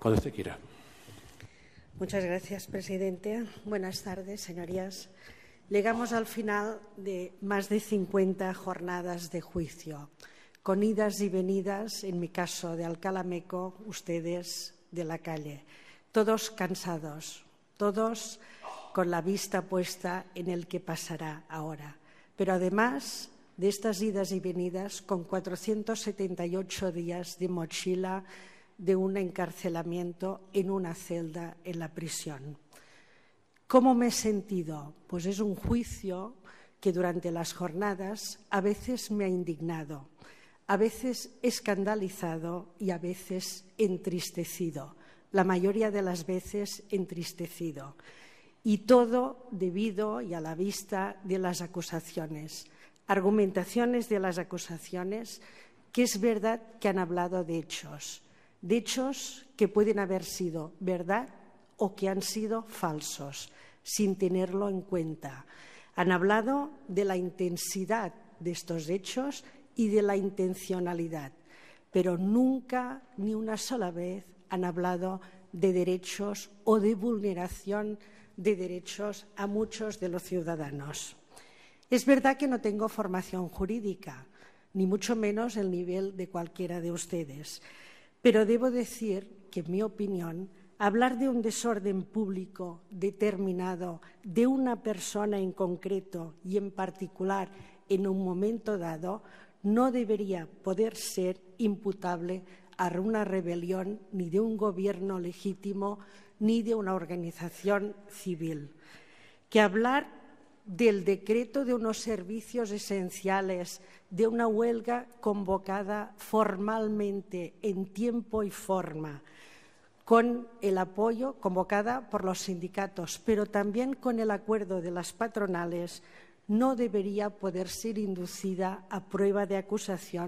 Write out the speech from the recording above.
Cuando usted quiera. Muchas gracias, presidente. Buenas tardes, señorías. Llegamos al final de más de 50 jornadas de juicio, con idas y venidas, en mi caso de Alcalameco, ustedes de la calle, todos cansados, todos con la vista puesta en el que pasará ahora. Pero además de estas idas y venidas, con 478 días de mochila de un encarcelamiento en una celda en la prisión. ¿Cómo me he sentido? Pues es un juicio que durante las jornadas a veces me ha indignado, a veces escandalizado y a veces entristecido, la mayoría de las veces entristecido. Y todo debido y a la vista de las acusaciones, argumentaciones de las acusaciones, que es verdad que han hablado de hechos, de hechos que pueden haber sido verdad o que han sido falsos, sin tenerlo en cuenta. Han hablado de la intensidad de estos hechos y de la intencionalidad, pero nunca, ni una sola vez, han hablado de derechos o de vulneración de derechos a muchos de los ciudadanos. Es verdad que no tengo formación jurídica, ni mucho menos el nivel de cualquiera de ustedes, pero debo decir que, en mi opinión, hablar de un desorden público determinado de una persona en concreto y en particular en un momento dado no debería poder ser imputable a una rebelión ni de un gobierno legítimo ni de una organización civil. Que hablar del decreto de unos servicios esenciales, de una huelga convocada formalmente en tiempo y forma, con el apoyo convocada por los sindicatos, pero también con el acuerdo de las patronales, no debería poder ser inducida a prueba de acusación